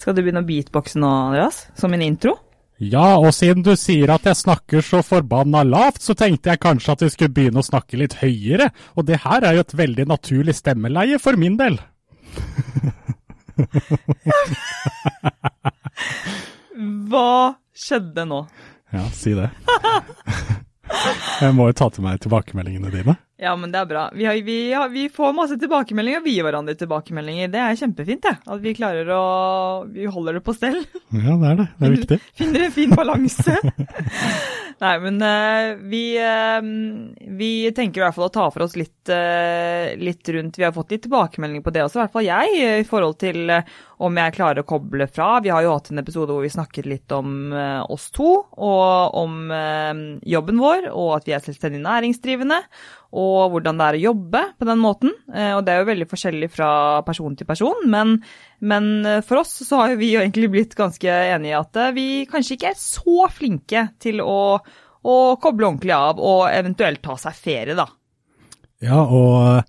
Skal du begynne å beatboxe nå, Andreas? Som en intro? Ja, og siden du sier at jeg snakker så forbanna lavt, så tenkte jeg kanskje at vi skulle begynne å snakke litt høyere. Og det her er jo et veldig naturlig stemmeleie for min del. Hva skjedde nå? Ja, si det. Jeg må jo ta til meg tilbakemeldingene dine. Ja, men det er bra. Vi, har, vi, har, vi får masse tilbakemeldinger, vi gir hverandre tilbakemeldinger. Det er kjempefint, det. At vi klarer å Vi holder det på stell. Ja, det er det. Det er viktig. Finner en fin balanse. Nei, men uh, vi, uh, vi tenker i hvert fall å ta for oss litt, uh, litt rundt Vi har fått litt tilbakemeldinger på det også, i hvert fall jeg, i forhold til om jeg klarer å koble fra. Vi har jo hatt en episode hvor vi snakket litt om oss to, og om jobben vår, og at vi er selvstendig næringsdrivende og hvordan det er å jobbe på den måten. Eh, og det er jo veldig forskjellig fra person til person, men, men eh, for oss så har vi jo egentlig blitt ganske enige i at eh, vi kanskje ikke er så flinke til å, å koble ordentlig av og eventuelt ta seg ferie, da. Ja, og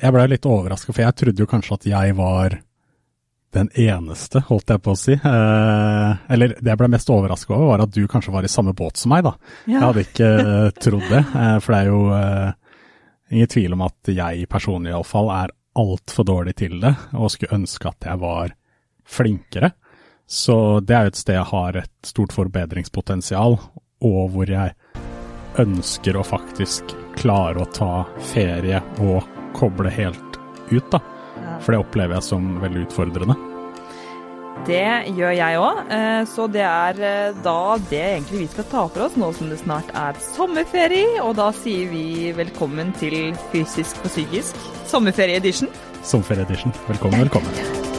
jeg blei litt overraska, for jeg trodde jo kanskje at jeg var den eneste, holdt jeg på å si. Eh, eller det jeg ble mest overraska over, var at du kanskje var i samme båt som meg, da. Ja. Jeg hadde ikke trodd det, for det er jo Ingen tvil om at jeg personlig iallfall er altfor dårlig til det, og skulle ønske at jeg var flinkere. Så det er jo et sted jeg har et stort forbedringspotensial, og hvor jeg ønsker å faktisk klare å ta ferie og koble helt ut, da. For det opplever jeg som veldig utfordrende. Det gjør jeg òg, eh, så det er eh, da det egentlig vi skal ta for oss nå som det snart er sommerferie. Og da sier vi velkommen til Fysisk og psykisk sommerferie-edition. Sommerferie-edition. Velkommen, velkommen.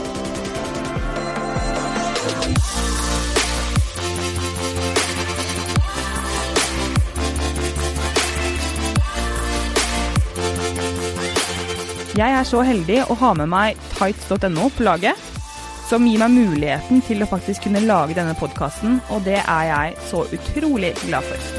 Jeg er så heldig å ha med meg tights.no på laget som gir meg muligheten til å faktisk kunne lage denne podkasten, og det er jeg så utrolig glad for.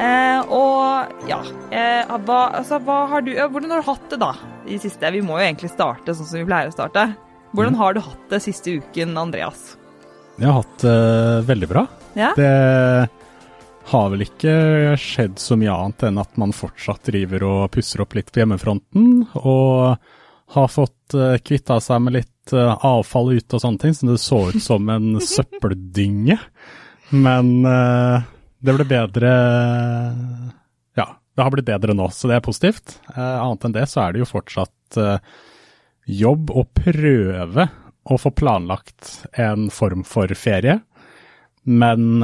Eh, og ja eh, hva, altså, hva har du, Hvordan har du hatt det da i siste? Vi må jo egentlig starte sånn som vi pleier å starte. Hvordan mm. har du hatt det siste uken, Andreas? Jeg har hatt det eh, veldig bra. Ja? Det har vel ikke skjedd så mye annet enn at man fortsatt driver og pusser opp litt på hjemmefronten, og har fått uh, kvitta seg med litt uh, avfall ute og sånne ting, så det så ut som en søppeldynge. Men uh, det ble bedre Ja, det har blitt bedre nå, så det er positivt. annet enn det så er det jo fortsatt jobb å prøve å få planlagt en form for ferie, men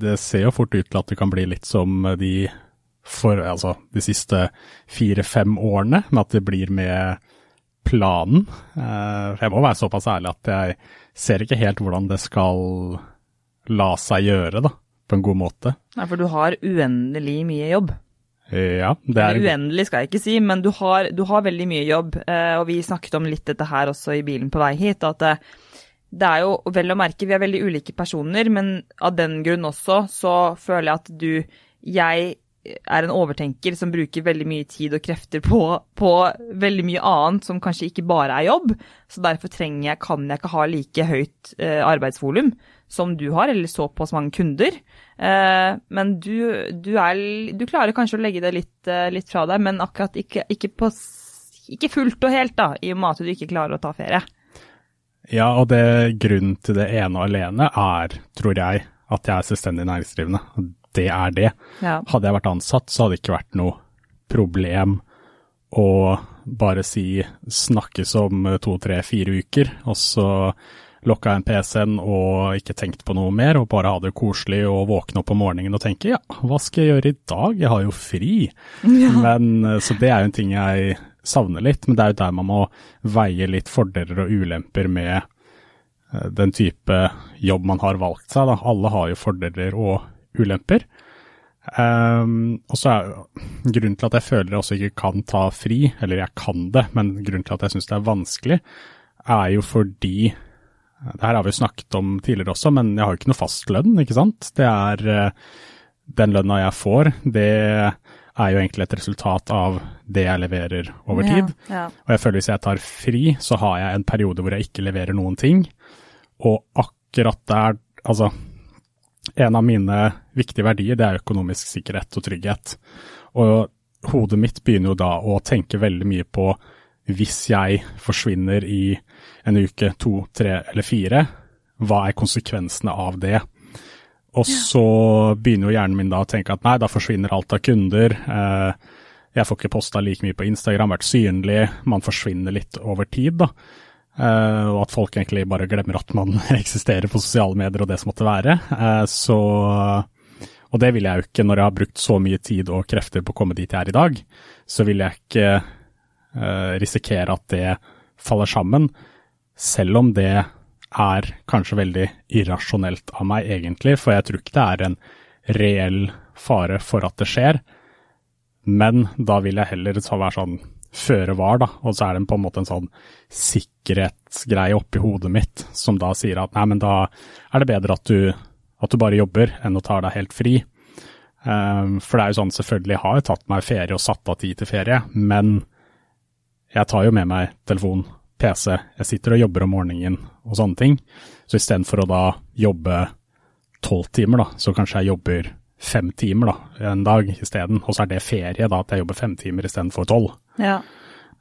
det ser jo fort ut til at det kan bli litt som de, for, altså, de siste fire-fem årene, med at det blir med planen. Eh, jeg må være såpass ærlig at jeg ser ikke helt hvordan det skal la seg gjøre, da, på en god måte. Nei, for du har uendelig mye jobb. Ja, det er Uendelig skal jeg ikke si, men du har, du har veldig mye jobb. Eh, og vi snakket om litt dette her også i bilen på vei hit, at eh, det er jo vel å merke, vi er veldig ulike personer, men av den grunn også så føler jeg at du Jeg er en overtenker som bruker veldig mye tid og krefter på, på veldig mye annet som kanskje ikke bare er jobb. Så derfor trenger jeg, kan jeg ikke ha like høyt eh, arbeidsvolum som du har, eller såpass mange kunder. Eh, men du, du, er, du, klarer kanskje å legge det litt, eh, litt fra deg, men akkurat ikke, ikke, på, ikke fullt og helt, da, i og med at du ikke klarer å ta ferie. Ja, og det grunnen til det ene og alene er, tror jeg, at jeg er selvstendig næringsdrivende. Det er det. Ja. Hadde jeg vært ansatt, så hadde det ikke vært noe problem å bare si snakkes om to, tre, fire uker, og så lokka en PC-en og ikke tenkt på noe mer, og bare ha det koselig og våkne opp om morgenen og tenke ja, hva skal jeg gjøre i dag, jeg har jo fri. Ja. Men, så det er jo en ting jeg savner litt, men det er jo der man må veie litt fordeler og ulemper med eh, den type jobb man har valgt seg. Da. Alle har jo fordeler og ulemper. Um, og så er Grunnen til at jeg føler jeg også ikke kan ta fri, eller jeg kan det, men grunnen til at jeg syns det er vanskelig, er jo fordi det her har vi jo snakket om tidligere også, men jeg har jo ikke noe fast lønn, ikke sant. Det er uh, den lønna jeg får, det er jo egentlig et resultat av det jeg leverer over tid. Ja, ja. Og jeg føler hvis jeg tar fri, så har jeg en periode hvor jeg ikke leverer noen ting. Og akkurat der, altså En av mine viktige verdier, det er økonomisk sikkerhet og trygghet. Og hodet mitt begynner jo da å tenke veldig mye på hvis jeg forsvinner i en uke, to, tre eller fire, hva er konsekvensene av det? Og så begynner jo hjernen min da å tenke at nei, da forsvinner alt av kunder. Eh, jeg får ikke posta like mye på Instagram, vært synlig. Man forsvinner litt over tid, da. Eh, og at folk egentlig bare glemmer at man eksisterer på sosiale medier og det som måtte være. Eh, så Og det vil jeg jo ikke når jeg har brukt så mye tid og krefter på å komme dit jeg er i dag. Så vil jeg ikke risikere at det faller sammen, selv om det er kanskje veldig irrasjonelt av meg, egentlig, for jeg tror ikke det er en reell fare for at det skjer. Men da vil jeg heller være sånn føre var, da, og så er det på en måte en sånn sikkerhetsgreie oppi hodet mitt som da sier at nei, men da er det bedre at du, at du bare jobber enn å ta deg helt fri. Um, for det er jo sånn, selvfølgelig har jeg tatt meg ferie og satt av tid til ferie, men jeg tar jo med meg telefon PC, jeg sitter og jobber om morgenen og sånne ting. Så istedenfor å da jobbe tolv timer, da, så kanskje jeg jobber fem timer da, en dag isteden. Og så er det ferie, da, at jeg jobber fem timer istedenfor tolv. Ja.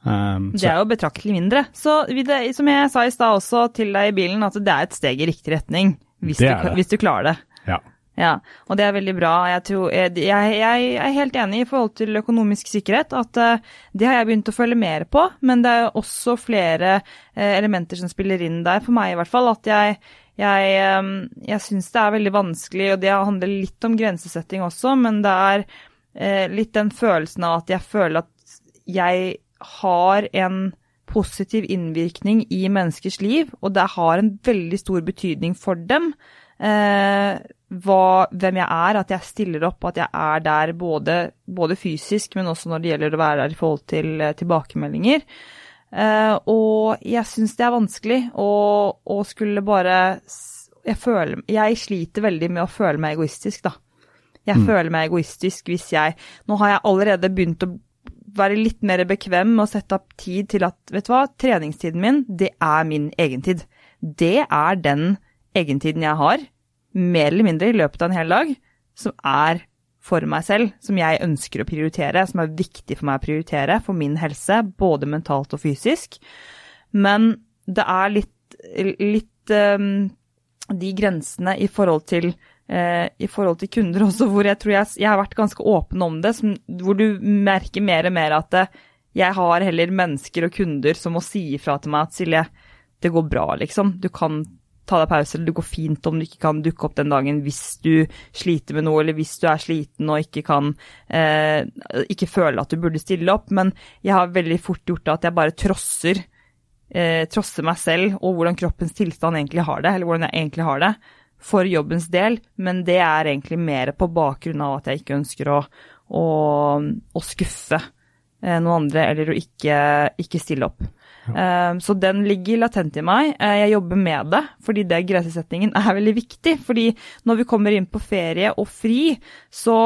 Um, det er jo betraktelig mindre. Så det, som jeg sa i stad også til deg i bilen, at det er et steg i riktig retning. Hvis, du, hvis du klarer det. Ja. Ja, og det er veldig bra. Jeg, tror, jeg, jeg, er helt enig i forhold til økonomisk sikkerhet, at uh, det har jeg begynt å følge mer på. Men det er også flere uh, elementer som spiller inn der, for meg i hvert fall. At jeg, jeg, um, jeg syns det er veldig vanskelig, og det handler litt om grensesetting også, men det er litt den følelsen av at jeg føler at jeg har en positiv innvirkning i menneskers liv, og det har en veldig stor betydning for dem. Eh, hva, hvem jeg er, at jeg stiller opp, at jeg er der både, både, fysisk, men også når det gjelder å være der i forhold til uh, tilbakemeldinger. Eh, og jeg syns det er vanskelig å skulle bare jeg, føler, jeg sliter veldig med å føle meg egoistisk, da. Jeg mm. føler meg egoistisk hvis jeg Nå har jeg allerede begynt å være litt mer bekvem med å sette opp tid til at, vet du hva, treningstiden min, det er min egentid. Det er den egentiden jeg har mer eller mindre i løpet av en hel dag, som er for meg selv, som jeg ønsker å prioritere, som er viktig for meg å prioritere for min helse, både mentalt og fysisk. Men det er litt, litt um, de grensene i forhold til uh, i forhold til kunder også, hvor jeg tror jeg, jeg, har vært ganske åpen om det, som, hvor du merker mer og mer at det, eh, jeg har heller mennesker og kunder som må si ifra til meg at Silje, det går bra, liksom. Du kan ta deg pause, eller det går fint om du ikke kan dukke opp den dagen hvis du sliter med noe, eller hvis du er sliten og ikke kan eh, Ikke føler at du burde stille opp. Men jeg har veldig fort gjort det at jeg bare trosser, eh, trosser meg selv og hvordan kroppens tilstand egentlig har det, eller hvordan jeg egentlig har det, for jobbens del. Men det er egentlig mer på bakgrunn av at jeg ikke ønsker å, å, å skuffe eh, noen andre, eller å ikke, ikke stille opp. Ja. Så den ligger latent i meg. Eh, jeg jobber med det, fordi det grensesettingen er veldig viktig. Fordi når vi kommer inn på ferie og fri, så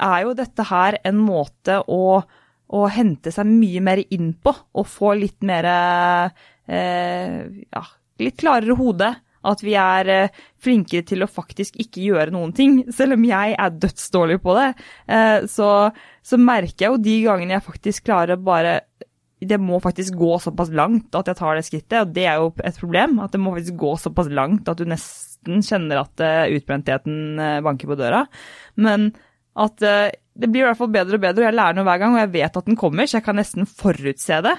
er jo dette her en måte å, å hente seg mye mer inn på, og få litt mer eh, ja, litt klarere hode. At vi er eh, flinkere til å faktisk ikke gjøre noen ting. Selv om jeg er dødsdårlig på det, eh, så, så merker jeg jo de gangene jeg faktisk klarer å bare det må faktisk gå såpass langt at jeg tar det skrittet, og det er jo et problem. At det må faktisk gå såpass langt at du nesten kjenner at uh, utbrentheten uh, banker på døra. Men at uh, det blir i hvert fall bedre og bedre, og jeg lærer noe hver gang, og jeg vet at den kommer, så jeg kan nesten forutse det.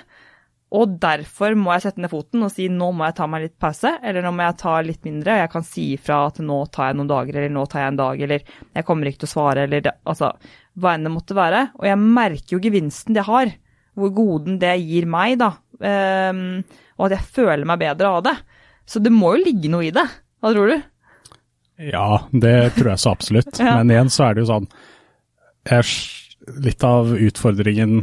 Og derfor må jeg sette ned foten og si nå må jeg ta meg litt pause, eller nå må jeg ta litt mindre. og Jeg kan si ifra at nå tar jeg noen dager, eller nå tar jeg en dag, eller jeg kommer ikke til å svare, eller altså hva enn det måtte være. Og jeg merker jo gevinsten det har hvor goden det gir meg, da. Um, og at jeg føler meg bedre av det. Så det må jo ligge noe i det. Hva tror du? Ja, det tror jeg så absolutt. ja. Men igjen så er det jo sånn jeg, Litt av utfordringen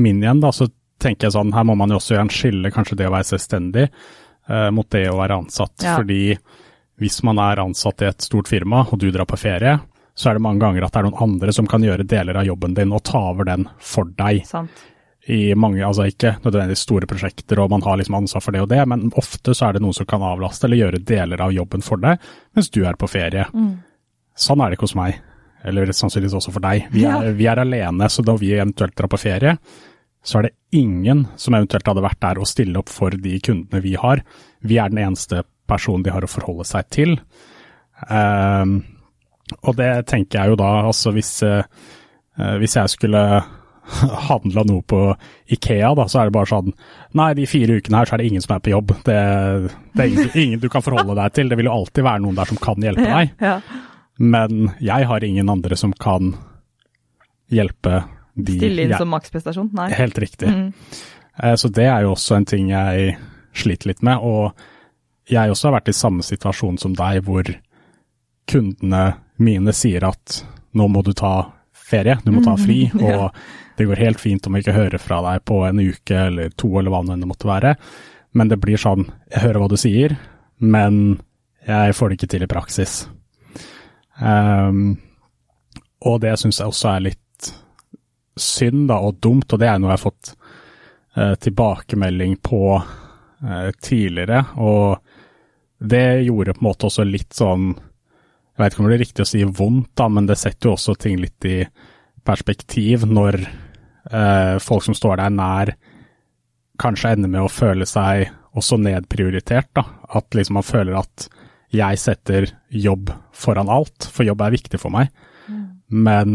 min igjen, da, så tenker jeg sånn her må man jo også gjøre en skille, kanskje det å være selvstendig uh, mot det å være ansatt. Ja. Fordi hvis man er ansatt i et stort firma, og du drar på ferie, så er det mange ganger at det er noen andre som kan gjøre deler av jobben din og ta over den for deg. Sant. I mange, altså ikke nødvendigvis store prosjekter og man har liksom ansvar for det og det, men ofte så er det noen som kan avlaste eller gjøre deler av jobben for deg mens du er på ferie. Mm. Sånn er det ikke hos meg, eller sannsynligvis også for deg. Vi er, ja. vi er alene, så da vi eventuelt drar på ferie, så er det ingen som eventuelt hadde vært der og stille opp for de kundene vi har. Vi er den eneste personen de har å forholde seg til. Um, og det tenker jeg jo da, altså hvis, uh, hvis jeg skulle handla noe på Ikea, da, så er det bare sånn Nei, de fire ukene her så er det ingen som er på jobb. Det, det er ingen, ingen, du kan forholde deg til. Det vil jo alltid være noen der som kan hjelpe deg. Ja, ja. Men jeg har ingen andre som kan hjelpe de Stille inn jeg, som maksprestasjon? Nei. Helt riktig. Mm. Så det er jo også en ting jeg sliter litt med. Og jeg også har vært i samme situasjon som deg, hvor kundene mine sier at nå må du ta ferie, du må ta fri, mm, ja. og det går helt fint om jeg ikke hører fra deg på en uke eller to, eller hva det måtte være. Men det blir sånn, jeg hører hva du sier, men jeg får det ikke til i praksis. Um, og det syns jeg også er litt synd da, og dumt, og det er noe jeg har fått uh, tilbakemelding på uh, tidligere. Og det gjorde på en måte også litt sånn Jeg vet ikke om det er riktig å si vondt, da, men det setter jo også ting litt i perspektiv når folk som står deg nær, kanskje ender med å føle seg også nedprioritert. da, At liksom man føler at jeg setter jobb foran alt, for jobb er viktig for meg. Mm. Men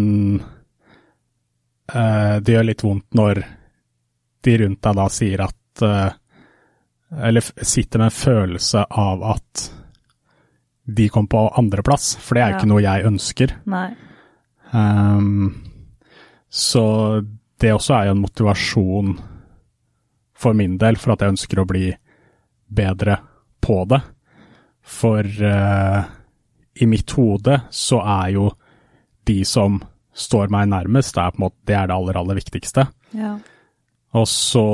eh, det gjør litt vondt når de rundt deg da sier at eh, Eller sitter med en følelse av at de kom på andreplass, for det er jo ja. ikke noe jeg ønsker. Um, så det også er jo en motivasjon for min del for at jeg ønsker å bli bedre på det. For uh, i mitt hode så er jo de som står meg nærmest, det er, på en måte, det, er det aller, aller viktigste. Ja. Og så,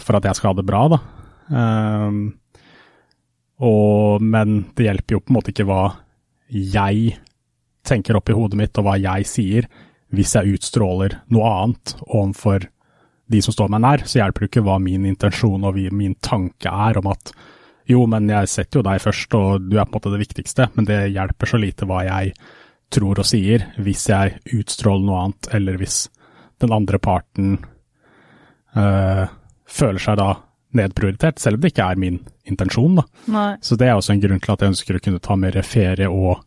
for at jeg skal ha det bra, da. Um, og, men det hjelper jo på en måte ikke hva jeg tenker opp i hodet mitt, og hva jeg sier, hvis jeg utstråler noe annet overfor de som står meg nær. Så hjelper det ikke hva min intensjon og min tanke er om at jo, men jeg setter jo deg først, og du er på en måte det viktigste, men det hjelper så lite hva jeg tror og sier, hvis jeg utstråler noe annet, eller hvis den andre parten øh, føler seg da nedprioritert, selv om det ikke er min intensjon. da. Nei. Så det er også en grunn til at jeg ønsker å kunne ta mer ferie og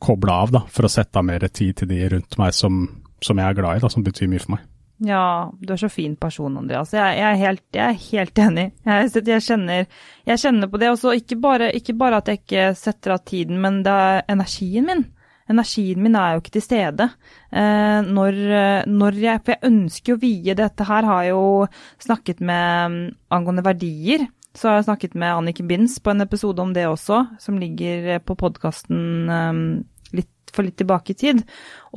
koble av, da, for å sette av mer tid til de rundt meg som, som jeg er glad i, da, som betyr mye for meg. Ja, du er så fin person, Andreas. Jeg, jeg, er, helt, jeg er, helt, enig. Jeg, jeg, kjenner, jeg kjenner, på det. også, ikke bare, ikke bare at jeg ikke setter av tiden, men det er energien min. Energien min er jo ikke til stede. Eh, når, når, jeg For jeg ønsker å vie dette her, har jeg jo snakket med angående verdier. Så har jeg snakket med Anniken Binds på en episode om det også, som ligger på podkasten um, for litt tilbake i tid.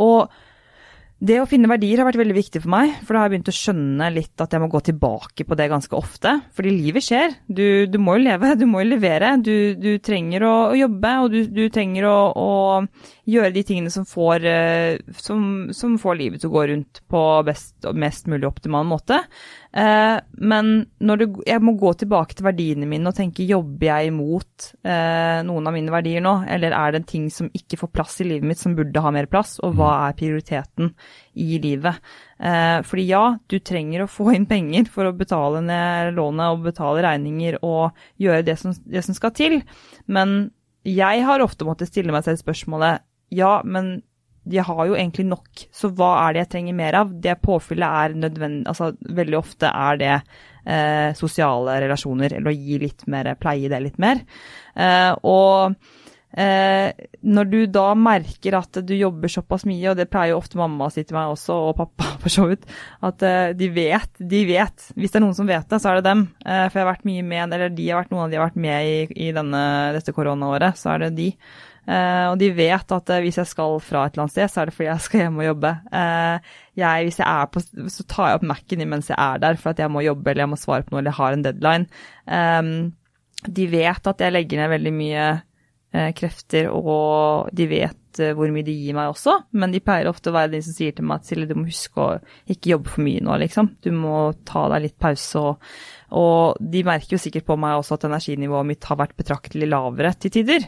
Og det å finne verdier har vært veldig viktig for meg, for da har jeg begynt å skjønne litt at jeg må gå tilbake på det ganske ofte. Fordi livet skjer. Du, du må jo leve, du må jo levere. Du, du trenger å, å, jobbe, og du, du trenger å, å, gjøre de tingene som får, eh, som, som får, livet til å gå rundt på best og mest mulig optimal måte. Eh, men når det, jeg må gå tilbake til verdiene mine og tenke jobber jeg imot eh, noen av mine verdier nå, eller er det en ting som ikke får plass i livet mitt som burde ha mer plass, og hva mm. er prioriteten i livet? Eh, fordi ja, du trenger å få inn penger for å betale ned lånet og betale regninger og gjøre det som, det som skal til, men jeg har ofte måttet stille meg selv spørsmålet ja, men jeg har jo egentlig nok, så hva er det jeg trenger mer av? Det påfyllet er nødvendig Altså veldig ofte er det eh, sosiale relasjoner, eller å gi litt mer, pleie det litt mer. Eh, og eh, når du da merker at du jobber såpass mye, og det pleier jo ofte mamma å si til meg også, og pappa for så vidt, at eh, de vet, de vet. Hvis det er noen som vet det, så er det dem. Eh, for jeg har vært mye med, eller de har vært, noen av de har vært med i, i denne, dette koronaåret, så er det de. Uh, og de vet at uh, hvis jeg skal fra et eller annet sted, så er det fordi jeg skal hjem og jobbe. Uh, jeg, hvis jeg er på, så tar jeg opp Mac-en mens jeg er der, for at jeg må jobbe eller jeg må svare på noe eller jeg har en deadline. Um, de vet at jeg legger ned veldig mye krefter, og de vet hvor mye de gir meg også, men de pleier ofte å være de som sier til meg at Silje, du må huske å ikke jobbe for mye nå, liksom. Du må ta deg litt pause. Og, og de merker jo sikkert på meg også at energinivået mitt har vært betraktelig lavere til tider.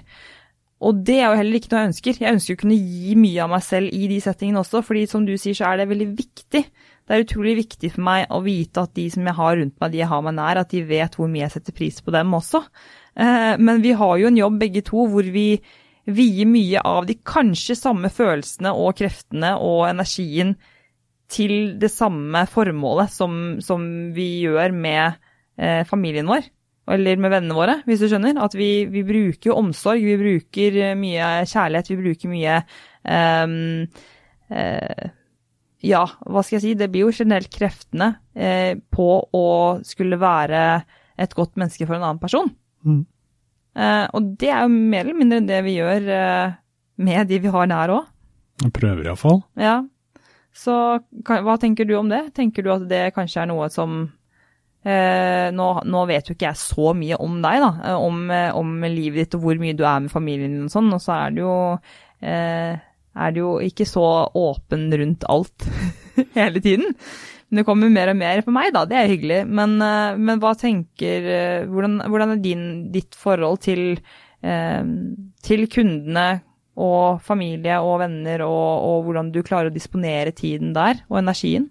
Og det er jo heller ikke noe jeg ønsker. Jeg ønsker å kunne gi mye av meg selv i de settingene også, fordi som du sier, så er det veldig viktig. Det er utrolig viktig for meg å vite at de som jeg har rundt meg, de jeg har meg nær, at de vet hvor mye jeg setter pris på dem også. Eh, men vi har jo en jobb begge to hvor vi vier mye av de kanskje samme følelsene og kreftene og energien til det samme formålet som, som vi gjør med eh, familien vår. Eller med vennene våre, hvis du skjønner. At vi, vi bruker omsorg, vi bruker mye kjærlighet, vi bruker mye um, uh, Ja, hva skal jeg si. Det blir jo generelt kreftene uh, på å skulle være et godt menneske for en annen person. Mm. Uh, og det er jo mer eller mindre det vi gjør med de vi har nær òg. Prøver iallfall. Ja. Så hva tenker du om det? Tenker du at det kanskje er noe som nå, nå, vet jo ikke jeg så mye om deg, da, om, om, livet ditt og hvor mye du er med familien og sånn, og så er det jo, er det jo ikke så åpen rundt alt hele tiden. Men det kommer mer og mer for meg, da. Det er hyggelig. Men, eh, men hva tenker eh, Hvordan, hvordan er din, ditt forhold til, eh, til, kundene og familie og venner, og, og, hvordan du klarer å disponere tiden der, og energien?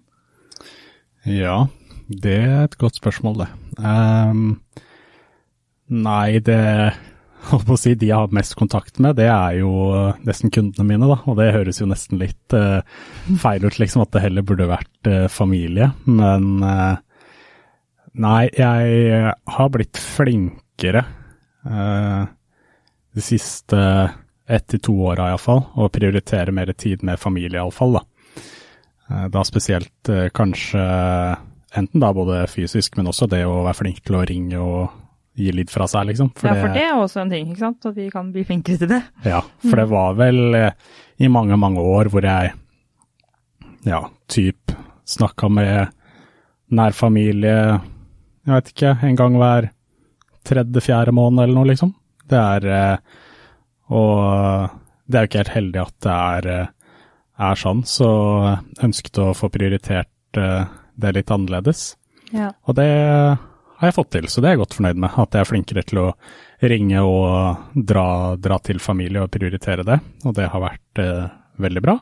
Ja, det er et godt spørsmål, det. Um, nei, det å si, de jeg har mest kontakt med, det er jo eh, nesten kundene mine, da. Og det høres jo nesten litt uh, feil ut, liksom, at det heller burde vært uh, familie. Men uh, nei, jeg har blitt flinkere de siste ett til to åra iallfall, og prioritere mer tid med familie iallfall, da. Da spesielt kanskje enten da både fysisk, men også det å være flink til å ringe og gi litt fra seg, liksom. For ja, for det, det er også en ting, ikke sant? At vi kan bli flinkere til det. Ja, for det var vel eh, i mange, mange år hvor jeg, ja, typ snakka med nær familie, jeg vet ikke, en gang hver tredje-fjerde måned eller noe, liksom. Det er eh, Og det er jo ikke helt heldig at det er, eh, er sånn, så ønsket å få prioritert det litt annerledes. Ja. Og det har jeg fått til, så det er jeg godt fornøyd med. At jeg er flinkere til å ringe og dra, dra til familie og prioritere det, og det har vært eh, veldig bra.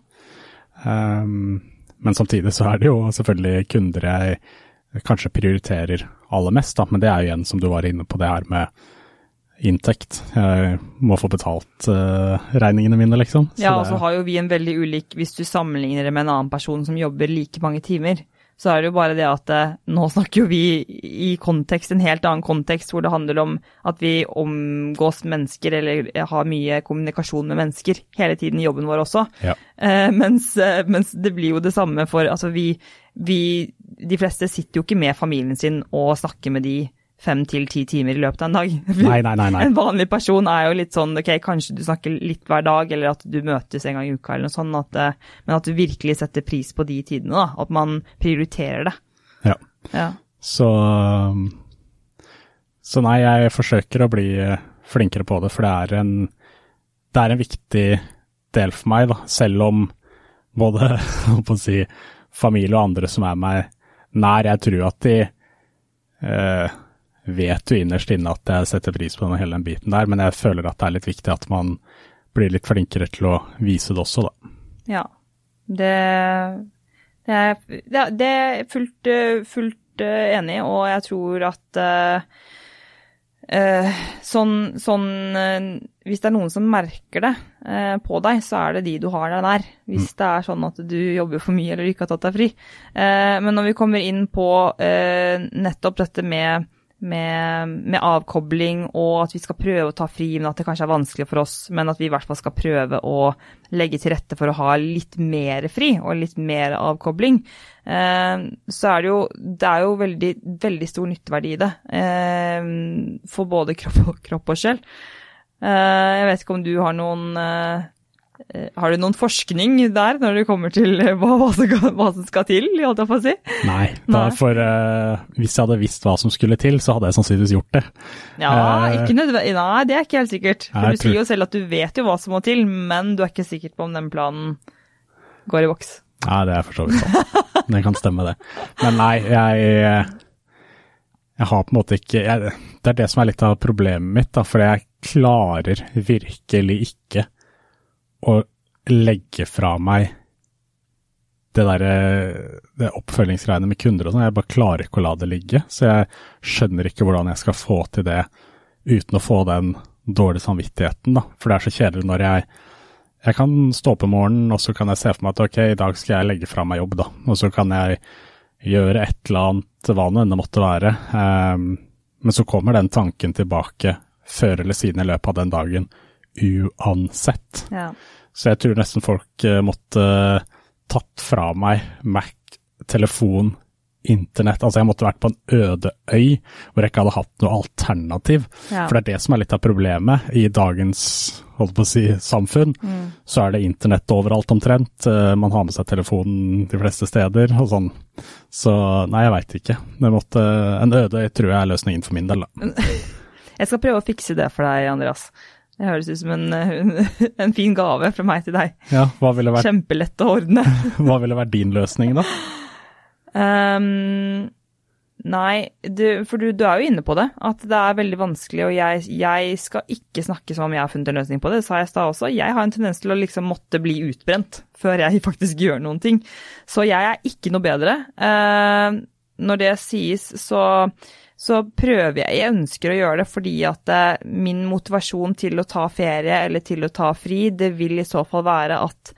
Um, men samtidig så er det jo selvfølgelig kunder jeg kanskje prioriterer aller mest, da, men det er jo igjen, som du var inne på, det her med inntekt. Jeg må få betalt uh, regningene mine, liksom. Så ja, og så har jo vi en veldig ulik Hvis du sammenligner det med en annen person som jobber like mange timer, så er det jo bare det at eh, nå snakker jo vi i kontekst, en helt annen kontekst, hvor det handler om at vi omgås mennesker eller har mye kommunikasjon med mennesker hele tiden i jobben vår også. Ja. Eh, mens, eh, mens, det blir jo det samme for Altså vi, vi De fleste sitter jo ikke med familien sin og snakker med de fem til ti timer i løpet av en dag. Nei, nei, nei. En vanlig person er jo litt sånn ok, kanskje du snakker litt hver dag, eller at du møtes en gang i uka eller noe sånt, at, eh, men at du virkelig setter pris på de tidene, da. At man prioriterer det. Ja. ja. Så Så nei, jeg forsøker å bli eh, flinkere på det, for det er en, det er en viktig del for meg, da. Selv om både å si, familie og andre som er meg nær, jeg tror at de eh, vet jo innerst inne at jeg setter pris på hele den biten der, men jeg føler at det er litt viktig at man blir litt flinkere til å vise det også, da. Ja, det, det er, det er fullt, fullt enig i, og jeg tror at uh, uh, sånn, sånn uh, Hvis det er noen som merker det på deg, så er det de du har deg nær. Hvis mm. det er sånn at du jobber for mye eller ikke har tatt deg fri. men når vi kommer inn på nettopp dette med med, med, avkobling, og at vi skal prøve å ta fri, men at det kanskje er vanskelig for oss. Men at vi i hvert fall skal prøve å legge til rette for å ha litt mer fri og litt mer avkobling. Eh, så er det jo, det er jo veldig, veldig stor nytteverdi i det. Eh, for både kropp og, kropp og sjel. Eh, jeg vet ikke om du har noen Eh, har du noen forskning der når det kommer til eh, hva, hva, som, skal, hva som, skal, til, holdt jeg på å si? Nei, for uh, hvis jeg hadde visst hva som skulle til, så hadde jeg sannsynligvis gjort det. Ja, uh, nei, det er ikke helt sikkert. For du sier jo selv at du vet jo hva som må til, men du er ikke sikker på om den planen går i voks. Nei, det er for så vidt sant. det kan stemme, det. Men nei, jeg jeg har på en måte ikke jeg, Det er det som er litt av problemet mitt, da, for jeg klarer virkelig ikke å legge fra meg det derre det oppfølgingsgreiene med kunder og sånn. Jeg bare klarer ikke å la det ligge. Så jeg skjønner ikke hvordan jeg skal få til det uten å få den dårlige samvittigheten, da. For det er så kjedelig når jeg Jeg kan stå opp om morgenen, og så kan jeg se for meg at ok, i dag skal jeg legge fra meg jobb, da. Og så kan jeg gjøre et eller annet, hva nå enn måtte være. Um, men så kommer den tanken tilbake før eller siden i løpet av den dagen, uansett. Ja. Så jeg tror nesten folk uh, måtte tatt fra meg Mac, telefon, internett. Altså jeg måtte vært på en øde øy hvor jeg ikke hadde hatt noe alternativ. Ja. For det er det som er litt av problemet i dagens holdt på å si, samfunn. Mm. Så er det internett overalt omtrent. Uh, man har med seg telefonen de fleste steder og sånn. Så nei, jeg veit ikke. Måtte, en øde øy tror jeg er løsningen for min del, da. Jeg skal prøve å fikse det for deg, Andreas. Det høres ut som en, en, fin gave fra meg til deg. Ja, hva ville vært... Kjempelett å ordne. hva ville vært din løsning, da? Um, nei, du, for du, du, er jo inne på det, at det er veldig vanskelig, og jeg, jeg, skal ikke snakke som om jeg har funnet en løsning på det, det sa jeg i stad også. Jeg har en tendens til å liksom måtte bli utbrent før jeg faktisk gjør noen ting. Så jeg er ikke noe bedre. Uh, når det sies, så så prøver jeg Jeg ønsker å gjøre det fordi at eh, min motivasjon til å ta ferie eller til å ta fri, det vil i så fall være at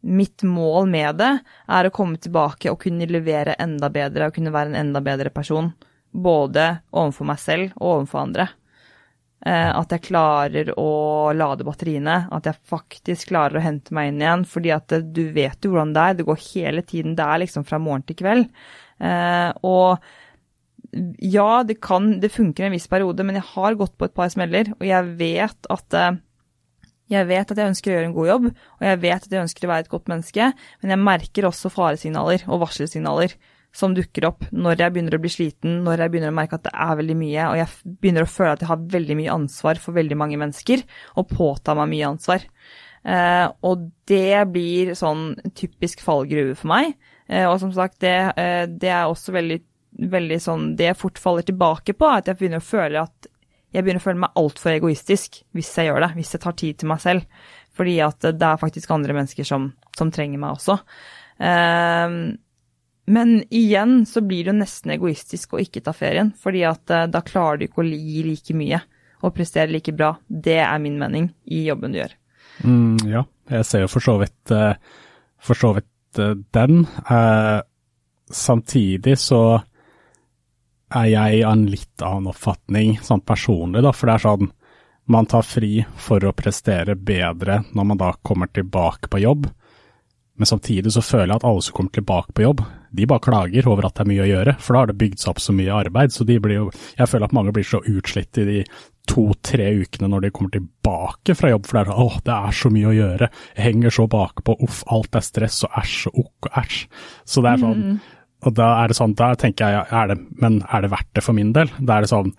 mitt mål med det er å komme tilbake og kunne levere enda bedre og kunne være en enda bedre person. Både overfor meg selv og overfor andre. Eh, at jeg klarer å lade batteriene, at jeg faktisk klarer å hente meg inn igjen. Fordi at du vet jo hvordan det er, det går hele tiden. Det er liksom fra morgen til kveld. Eh, og ja, det kan Det funker en viss periode, men jeg har gått på et par smeller, og jeg vet at eh, jeg vet at jeg ønsker å gjøre en god jobb, og jeg vet at jeg ønsker å være et godt menneske, men jeg merker også faresignaler og varselsignaler som dukker opp når jeg begynner å bli sliten, når jeg begynner å merke at det er veldig mye, og jeg begynner å føle at jeg har veldig mye ansvar for veldig mange mennesker, og påtar meg mye ansvar. Eh, og det blir sånn typisk fallgruve for meg. Eh, og som sagt, det, det er også veldig veldig sånn Det jeg fort faller tilbake på, er at jeg begynner å føle at jeg begynner å føle meg altfor egoistisk hvis jeg gjør det, hvis jeg tar tid til meg selv. Fordi at det er faktisk andre mennesker som, som trenger meg også. Um, men igjen så blir det jo nesten egoistisk å ikke ta ferien, fordi at uh, da klarer du ikke å gi like mye og prestere like bra. Det er min mening i jobben du gjør. Mm, ja, jeg ser jo for så vidt, uh, for så vidt uh, den. samtidig så er jeg av en litt annen oppfatning sånn personlig, da. For det er sånn man tar fri for å prestere bedre når man da kommer tilbake på jobb. Men samtidig så føler jeg at alle som kommer tilbake på jobb, de bare klager over at det er mye å gjøre. For da har det bygd seg opp så mye arbeid. Så jo Jeg føler at mange blir så utslitt i de to-tre ukene når de kommer tilbake fra jobb, for det er sånn åh, det er så mye å gjøre. Jeg henger så bakpå, uff, alt er stress og æsj og okk og æsj. Så det er sånn mm og da er det sånn, da tenker jeg, er det, men er det verdt det for min del? Da er det sånn,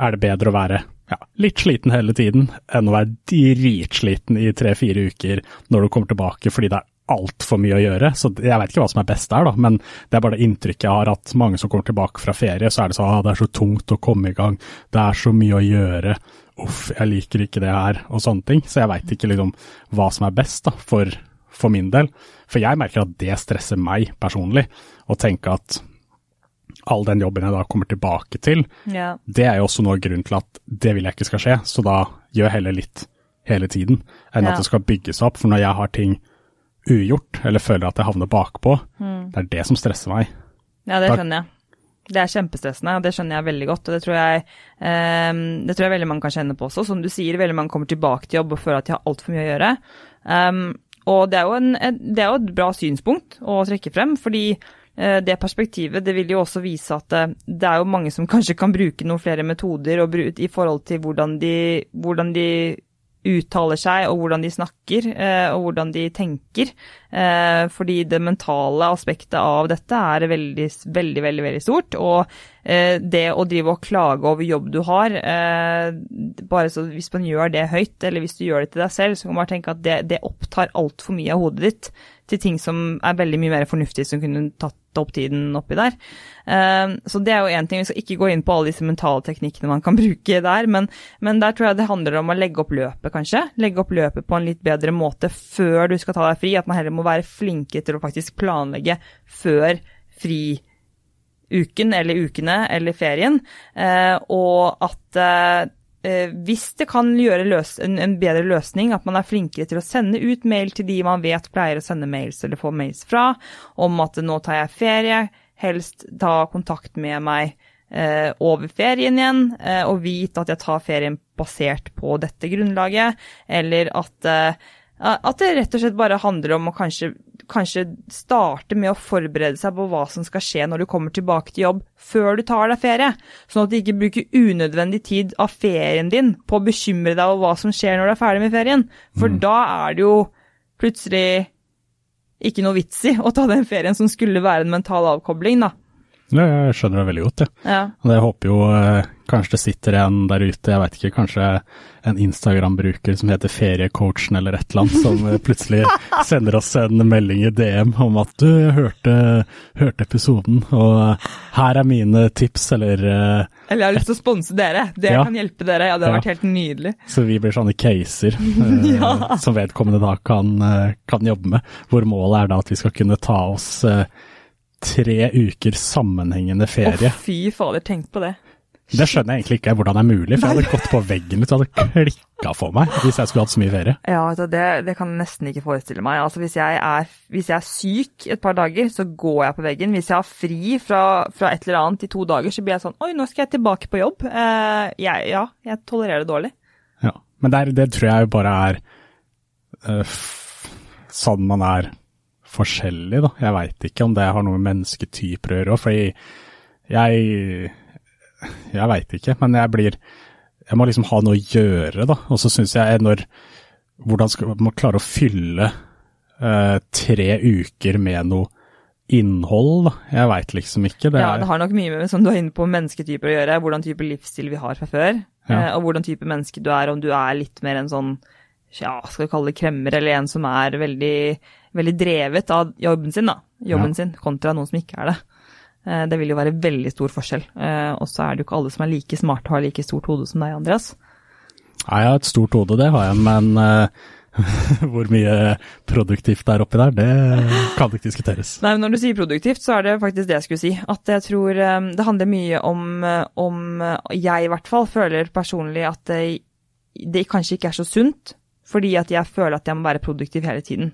er det bedre å være ja, litt sliten hele tiden enn å være dritsliten i tre-fire uker når du kommer tilbake fordi det er altfor mye å gjøre. Så jeg vet ikke hva som er best der, da, men det er bare det inntrykket jeg har at mange som kommer tilbake fra ferie, så er det sånn ah, det er så tungt å komme i gang, det er så mye å gjøre, uff, jeg liker ikke det her, og sånne ting. Så jeg veit ikke liksom hva som er best da, for, for min del. For jeg merker at det stresser meg personlig å tenke at all den jobben jeg da kommer tilbake til, ja. det er jo også noe av grunnen til at det vil jeg ikke skal skje, så da gjør jeg heller litt hele tiden, enn ja. at det skal bygges opp. For når jeg har ting ugjort, eller føler at jeg havner bakpå, mm. det er det som stresser meg. Ja, det skjønner jeg. Det er kjempestressende, og det skjønner jeg veldig godt. Og det tror jeg, um, det tror jeg veldig mange kan kjenne på også. Som du sier, veldig mange kommer tilbake til jobb og føler at de har altfor mye å gjøre. Um, og det er, jo en, det er jo et bra synspunkt å trekke frem, fordi Eh, det perspektivet det vil jo også vise at eh, det er jo mange som kanskje kan bruke noen flere metoder i forhold til hvordan de, hvordan de uttaler seg, og hvordan de snakker, eh, og hvordan de tenker. Fordi det mentale aspektet av dette er veldig, veldig, veldig, veldig stort. Og det å drive og klage over jobb du har, bare så hvis man gjør det høyt, eller hvis du gjør det til deg selv, så kan man bare tenke at det, det opptar altfor mye av hodet ditt til ting som er veldig mye mer fornuftig, som kunne tatt opp tiden oppi der. Ehm, så det er jo én ting. Vi skal ikke gå inn på alle disse mentale teknikkene man kan bruke der, men, men, der tror jeg det handler om å legge opp løpet, kanskje. Legge opp løpet på en litt bedre måte før du skal ta deg fri. At man heller må være flinke til å faktisk planlegge før friuken eller ukene eller ferien, eh, og at eh, Eh, hvis det kan gjøre løs, en, en, bedre løsning, at man er flinkere til å sende ut mail til de man vet pleier å sende mails eller få mails fra, om at nå tar jeg ferie, helst ta kontakt med meg eh, over ferien igjen, eh, og vite at jeg tar ferien basert på dette grunnlaget, eller at eh, at det rett og slett bare handler om å kanskje, kanskje, starte med å forberede seg på hva som skal skje når du kommer tilbake til jobb, før du tar deg ferie. Sånn at du ikke bruker unødvendig tid av ferien din på å bekymre deg over hva som skjer når du er ferdig med ferien. For mm. da er det jo plutselig ikke noe vits i å ta den ferien som skulle være en mental avkobling, da. Jeg skjønner det veldig godt, jeg. Ja. Og jeg håper jo eh, kanskje det sitter en der ute, jeg veit ikke, kanskje en Instagram-bruker som heter Feriecoachen eller et eller annet, som eh, plutselig sender oss en melding i DM om at du, jeg hørte, hørte episoden, og her er mine tips, eller eh, Eller jeg har lyst til å sponse dere, det ja. kan hjelpe dere, ja det har ja. vært helt nydelig. Så vi blir sånne caser ja. som vedkommende da kan, kan, jobbe med, hvor målet er da at vi skal kunne ta oss tre uker sammenhengende ferie. Å, fy fader, tenk på det. Det skjønner jeg egentlig ikke hvordan det er mulig, for jeg hadde gått på veggen ut og hadde klikka for meg hvis jeg skulle hatt så mye ferie. Ja, det, det kan jeg nesten ikke forestille meg. Altså, hvis jeg, er, hvis jeg, er, syk et par dager, så går jeg på veggen. Hvis jeg har fri fra, fra, et eller annet i to dager, så blir jeg sånn Oi, nå skal jeg tilbake på jobb. Eh, jeg, ja, jeg tolererer det dårlig. Ja, men det, det tror jeg bare er uh, sånn man er forskjellig, da. Jeg veit ikke om det har noe med mennesketyper å gjøre, fordi jeg Jeg veit ikke, men jeg blir Jeg må liksom ha noe å gjøre, da. Og så syns jeg når Hvordan skal man klare å fylle uh, tre uker med noe innhold, da. Jeg veit liksom ikke. Det ja, det har nok mye med, som du er inne på, mennesketyper å gjøre. Hvordan type livsstil vi har fra før. Ja. Uh, og hvordan type menneske du er. Om du er litt mer en sånn ja, skal vi kalle det kremmer, eller en som er veldig, veldig drevet av jobben sin, da. Jobben ja. sin, kontra noen som ikke er det. Eh, det vil jo være veldig stor forskjell. Eh, og så er det jo ikke alle som er like smarte og har like stort hode som deg, Andreas. Nei, jeg har et stort hode, det har jeg, men uh, hvor mye produktivt det er oppi der, det kan ikke diskuteres. Nei, men Når du sier produktivt, så er det faktisk det jeg skulle si. At jeg tror det handler mye om, om Jeg i hvert fall føler personlig at det, det kanskje ikke er så sunt fordi at jeg føler at jeg må være produktiv hele tiden.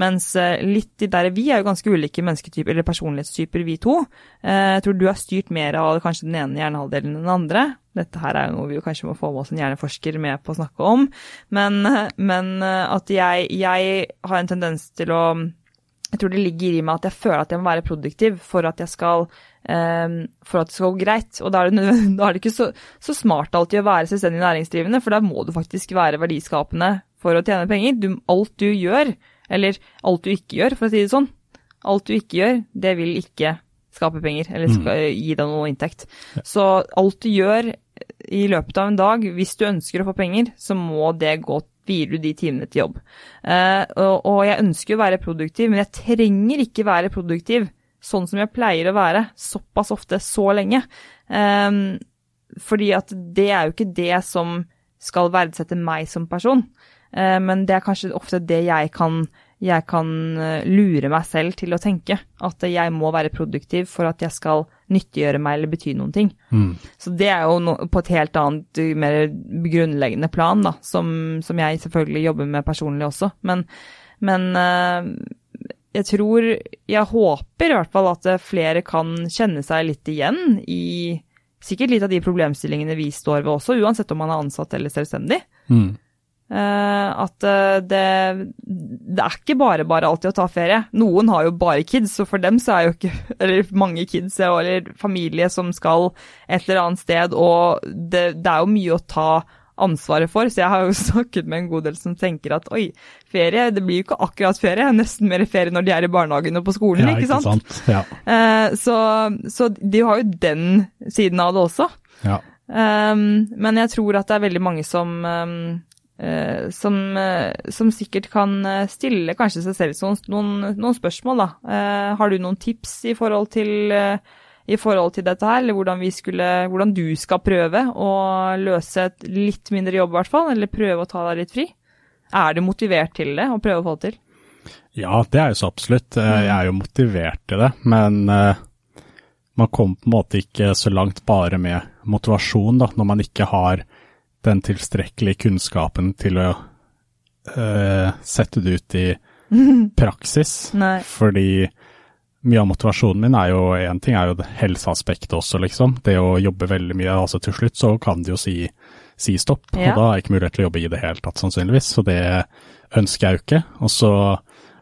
Mens eh, litt der Vi er jo ganske ulike mennesketyper, eller personlighetstyper, vi to. Eh, jeg tror du har styrt mer av kanskje den ene hjernehalvdelen enn den andre. Dette her er jo noe vi kanskje må få med oss en hjerneforsker med på å snakke om. Men, men eh, at jeg, jeg har en tendens til å Jeg tror det ligger i meg at jeg føler at jeg må være produktiv for at skal Um, for at det skal gå greit. Og da er det, da er det ikke så, så, smart alltid å være selvstendig næringsdrivende, for da må du faktisk være verdiskapende for å tjene penger. Du, alt du gjør, eller alt du ikke gjør, for å si det sånn, alt du ikke gjør, det vil ikke skape penger, eller mm. skal, gi deg noe inntekt. Så alt du gjør i løpet av en dag, hvis du ønsker å få penger, så må det gå vier du de timene til jobb. Uh, og, og, jeg ønsker å være produktiv, men jeg trenger ikke være produktiv sånn som jeg pleier å være, såpass ofte, så lenge. Um, fordi at det er jo ikke det som skal verdsette meg som person. Eh, men det er kanskje ofte det jeg kan, jeg kan eh, lure meg selv til å tenke. At jeg må være produktiv for at jeg skal nyttiggjøre meg eller bety noen ting. Mm. Så det er jo no, på et helt annet, mer grunnleggende plan, da, som, som jeg selvfølgelig jobber med personlig også. Men, men eh, jeg tror Jeg håper i hvert fall at flere kan kjenne seg litt igjen i sikkert litt av de problemstillingene vi står ved også, uansett om man er ansatt eller selvstendig. Mm. Uh, at uh, det, det, er ikke bare bare alltid å ta ferie. Noen har jo bare kids, og for dem så er jo ikke Eller mange kids eller familie som skal et eller annet sted, og det, det er jo mye å ta ansvaret for. Så jeg har jo snakket med en god del som tenker at oi, ferie, det blir jo ikke akkurat ferie, nesten mer ferie når de er i barnehagen og på skolen, ja, ikke, sant? sant? Ja. Uh, så, så, de har jo den siden av det også. Ja. Um, men jeg tror at det er veldig mange som um, som, uh, som, sikkert kan stille kanskje seg selv noen, noen spørsmål, da. har du noen tips i forhold til i forhold til dette her, eller hvordan, skulle, hvordan du skal prøve å løse et litt mindre jobb, i hvert fall, eller prøve å ta deg litt fri? Er du motivert til det, og prøve å få det til? Ja, det er jo så absolutt. Eh, mm. Jeg er jo motivert til det, men man kommer på en måte ikke så langt bare med motivasjon, da, når man ikke har den tilstrekkelige kunnskapen til å uh, sette det ut i praksis. Fordi mye av motivasjonen min er jo én ting er jo helseaspektet også, liksom. Det å jobbe veldig mye. altså Til slutt så kan de jo si, si stopp, ja. og da er jeg ikke mulighet til å jobbe i det hele tatt, sannsynligvis. Så det ønsker jeg jo ikke. Og så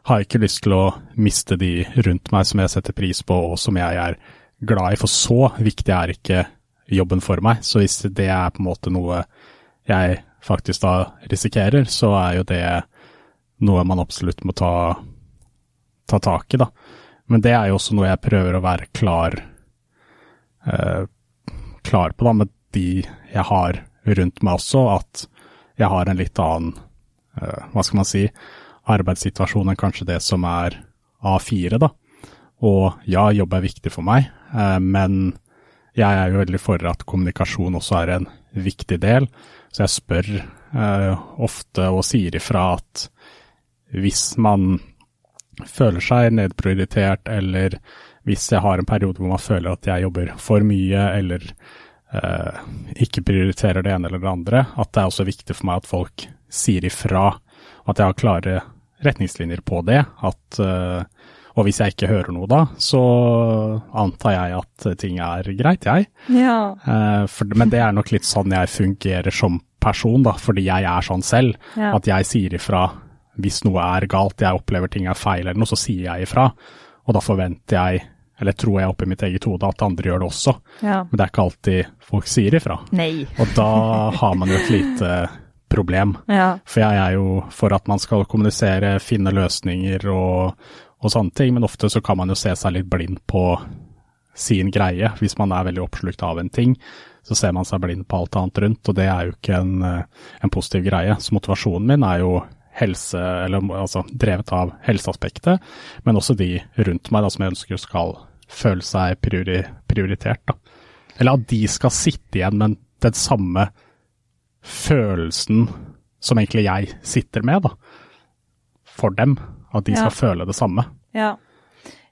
har jeg ikke lyst til å miste de rundt meg som jeg setter pris på, og som jeg er glad i, for så viktig er ikke jobben for meg. Så hvis det er på en måte noe jeg faktisk da risikerer, så er jo det noe man absolutt må ta, ta tak i, da. Men det er jo også noe jeg prøver å være klar, eh, klar på da, med de jeg har rundt meg også, at jeg har en litt annen, eh, hva skal man si, arbeidssituasjon enn kanskje det som er A4, da. Og ja, jobb er viktig for meg, eh, men jeg er jo veldig for at kommunikasjon også er en viktig del. Så jeg spør eh, ofte og sier ifra at hvis man føler seg nedprioritert, eller hvis jeg har en periode hvor man føler at jeg jobber for mye, eller eh, ikke prioriterer det ene eller det andre, at det er også viktig for meg at folk sier ifra. At jeg har klare retningslinjer på det. At, eh, og hvis jeg ikke hører noe da, så antar jeg at ting er greit, jeg. Ja. Eh, for, men det er nok litt sånn jeg fungerer som person, da, fordi jeg er sånn selv. Ja. At jeg sier ifra hvis noe er galt, jeg opplever ting er feil eller noe, så sier jeg ifra. Og da forventer jeg, eller tror jeg oppi mitt eget hode, at andre gjør det også. Ja. Men det er ikke alltid folk sier ifra. Nei. Og da har man jo et lite problem. Ja. For jeg er jo for at man skal kommunisere, finne løsninger og, og sånne ting, men ofte så kan man jo se seg litt blind på sin greie. Hvis man er veldig oppslukt av en ting, så ser man seg blind på alt annet rundt, og det er jo ikke en, en positiv greie. Så motivasjonen min er jo helse, eller altså drevet av helseaspektet, men også de rundt meg da, som jeg ønsker skal føle seg priori, prioritert. Da. Eller at de skal sitte igjen med den samme følelsen som egentlig jeg sitter med, da. For dem. At de ja. skal føle det samme. Ja.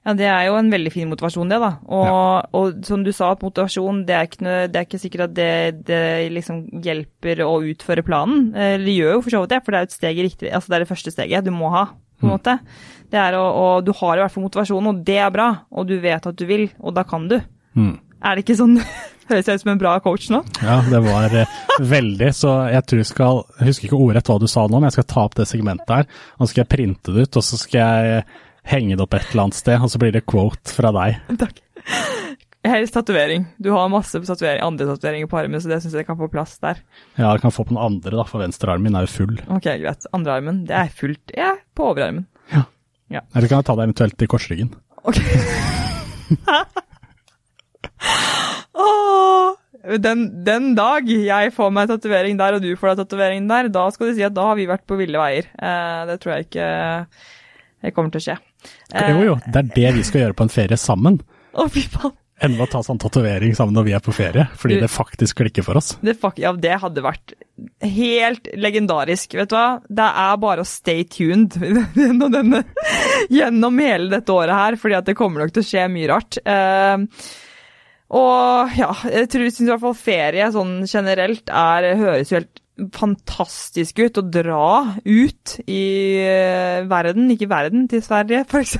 Ja, Det er jo en veldig fin motivasjon, det. da. Og, ja. og som du sa, at motivasjon det er ikke, noe, det er ikke sikkert at det, det, liksom hjelper å utføre planen. Eh, det gjør jo for så vidt det, for det er et steg i riktig, altså det er det første steget du må ha. på en mm. måte. Det er å, og Du har i hvert fall motivasjon, og det er bra. Og du vet at du vil, og da kan du. Mm. Er det ikke sånn Høres jeg ut som en bra coach nå? Ja, det var eh, veldig. Så jeg tror jeg skal Jeg husker ikke ordrett hva du sa nå, men jeg skal ta opp det segmentet her. Og så skal jeg printe det ut, og så skal jeg henge det opp et eller annet sted, og så blir det quote fra deg. Takk. Helst tatovering. Du har masse tatovering, andre tatoveringer på armen, så det syns jeg kan få plass der. Ja, det kan få på den andre, da, for venstrearmen min er jo full. Ok, greit. Andrearmen, det er fullt. Jeg er på overarmen. Ja. ja. Eller kan jeg ta det eventuelt i korsryggen? Ok. oh, den, den, dag jeg får meg tatovering der, og du får deg tatovering der, da skal du si at da har vi vært på ville veier. Eh, det tror jeg ikke det kommer til å skje. Jo, jo, det er det vi skal gjøre på en ferie sammen. Å, fy faen. Enn å ta sånn tatovering sammen når vi er på ferie, fordi du, det faktisk klikker for oss. Det, ja, det hadde vært helt legendarisk. Vet du hva, det er bare å stay tuned gjennom, denne, gjennom hele dette året her, fordi at det kommer nok til å skje mye rart. Uh, og ja, jeg tror synes i hvert fall ferie sånn generelt er, høres jo helt fantastisk ut å dra ut i eh, verden, ikke verden, til Sverige f.eks.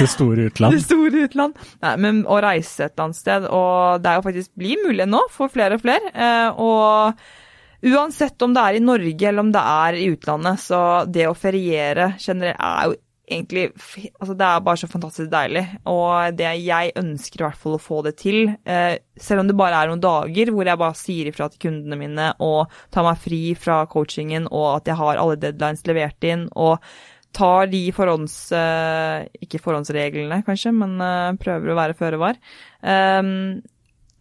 Det store utland. Det store utland. Nei, men å reise et eller annet sted, og det er jo faktisk blir mulig nå for flere og flere. Eh, og uansett om det er i Norge eller om det er i utlandet, så det å feriere generelt er jo egentlig Altså, det er bare så fantastisk deilig. Og det jeg ønsker i hvert fall å få det til, eh, selv om det bare er noen dager hvor jeg bare sier ifra til kundene mine og tar meg fri fra coachingen, og at jeg har alle deadlines levert inn, og tar de forhånds... Eh, ikke forhåndsreglene, kanskje, men eh, prøver å være føre var. Um,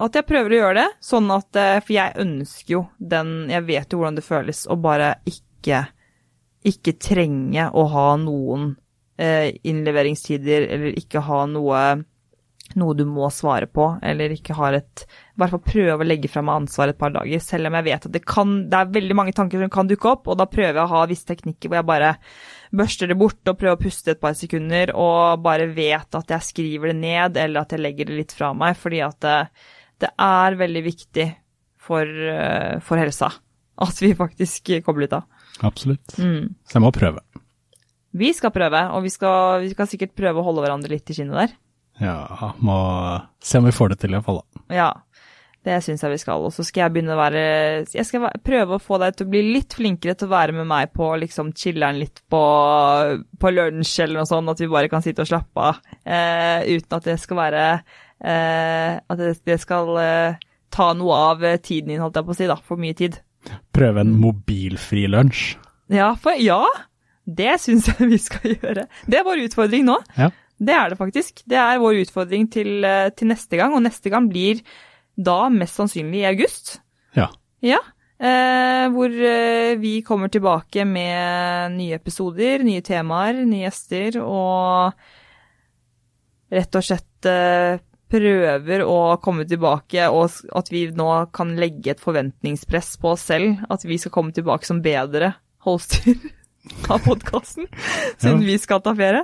at jeg prøver å gjøre det, sånn at eh, For jeg ønsker jo den Jeg vet jo hvordan det føles å bare ikke ikke trenge å ha noen innleveringstider, eller ikke ha noe, noe du må svare på, eller ikke har et I hvert fall prøve å legge fra meg ansvar et par dager, selv om jeg vet at det kan Det er veldig mange tanker som kan dukke opp, og da prøver jeg å ha visse teknikker hvor jeg bare børster det bort og prøver å puste et par sekunder, og bare vet at jeg skriver det ned, eller at jeg legger det litt fra meg, fordi at det, det er veldig viktig for, eh, for helsa at vi faktisk kommer litt av. Absolutt. Mm. Så jeg må prøve. Vi skal prøve, og vi skal, vi skal, sikkert prøve å holde hverandre litt i skinnet der. Ja, må se om vi får det til i hvert fall. Ja, det syns jeg vi skal. Og så skal jeg begynne å være Jeg skal prøve å få deg til å bli litt flinkere til å være med meg på liksom chiller'n litt på, på lunsj eller noe sånt, at vi bare kan sitte og slappe av. Eh, uten at det skal være eh, At det, det skal eh, ta noe av tiden din, holdt jeg på å si, da. For mye tid. Prøve en mobilfri lunsj. Ja, for ja, det syns jeg vi skal gjøre. Det er vår utfordring nå. Ja. Det er det faktisk. Det er vår utfordring til, eh, til, neste gang, og neste gang blir da mest sannsynlig i august. Ja. Ja, eh, hvor eh, vi kommer tilbake med nye episoder, nye temaer, nye gjester, og rett og slett eh, prøver å komme tilbake, og at vi nå kan legge et forventningspress på oss selv. At vi skal komme tilbake som bedre hoster av podkasten, siden ja. vi skal ta ferie.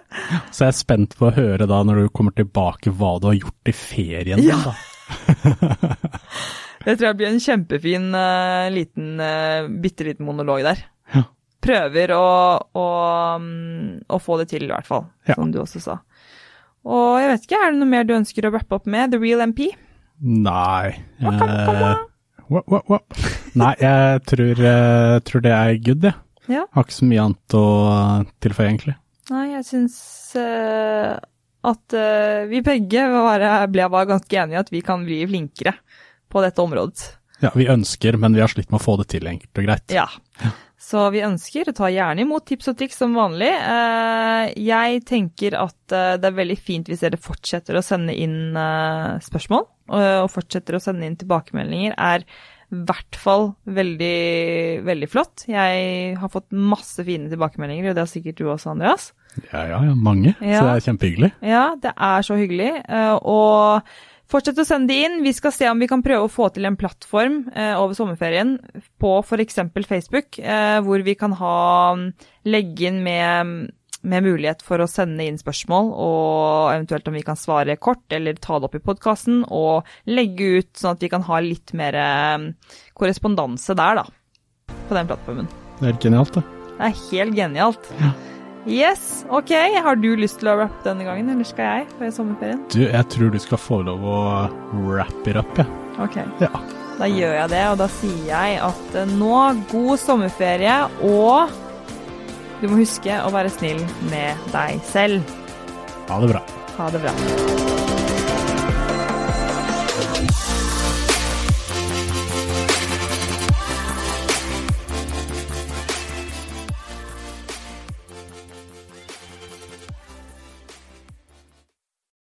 Så jeg er spent på å høre da, når du kommer tilbake, hva du har gjort i ferien. Ja. Da. det tror jeg blir en kjempefin uh, liten, uh, bitte liten monolog der. Ja. Prøver å, å, um, å, få det til, i hvert fall, som du også sa. Og jeg vet ikke, er det noe mer du ønsker å rappe opp med? The Real MP? Nei. Hva what, hva? what? Nei, jeg tror, uh, tror, det er good, jeg. Ja. Har ikke så mye annet å tilføye, egentlig. Nei, jeg syns uh, at uh, vi begge var, ble bare ganske enige at vi kan bli flinkere på dette området. Ja, vi ønsker, men vi har slitt med å få det til enkelt og greit. Ja. Så vi ønsker å ta gjerne imot tips og triks som vanlig. Eh, jeg tenker at eh, det er veldig fint hvis dere fortsetter å sende inn eh, spørsmål, og fortsetter å sende inn tilbakemeldinger. er i hvert fall veldig, veldig flott. Jeg har fått masse fine tilbakemeldinger, og det har sikkert du også, Andreas. Ja, ja, ja mange. Ja. Så det er kjempehyggelig. Ja, det er så hyggelig. Og Fortsett å sende de inn. Vi skal se om vi kan prøve å få til en plattform eh, over sommerferien på f.eks. Facebook, eh, hvor vi kan ha legge inn med, med, mulighet for å sende inn spørsmål, og eventuelt om vi kan svare kort eller ta det opp i podkasten, og legge ut sånn at vi kan ha litt mer eh, korrespondanse der, da. På den plattformen. Det er genialt, det. Det er helt genialt. Ja. Yes, ok. Har du lyst til å rappe denne gangen, eller skal jeg før sommerferien? Du, jeg tror du skal få lov å wrap it up, jeg. Ja. Ok. Ja. Da gjør jeg det, og da sier jeg at eh, nå, god sommerferie, og du må huske å være snill med deg selv. Ha det bra. Ha det bra.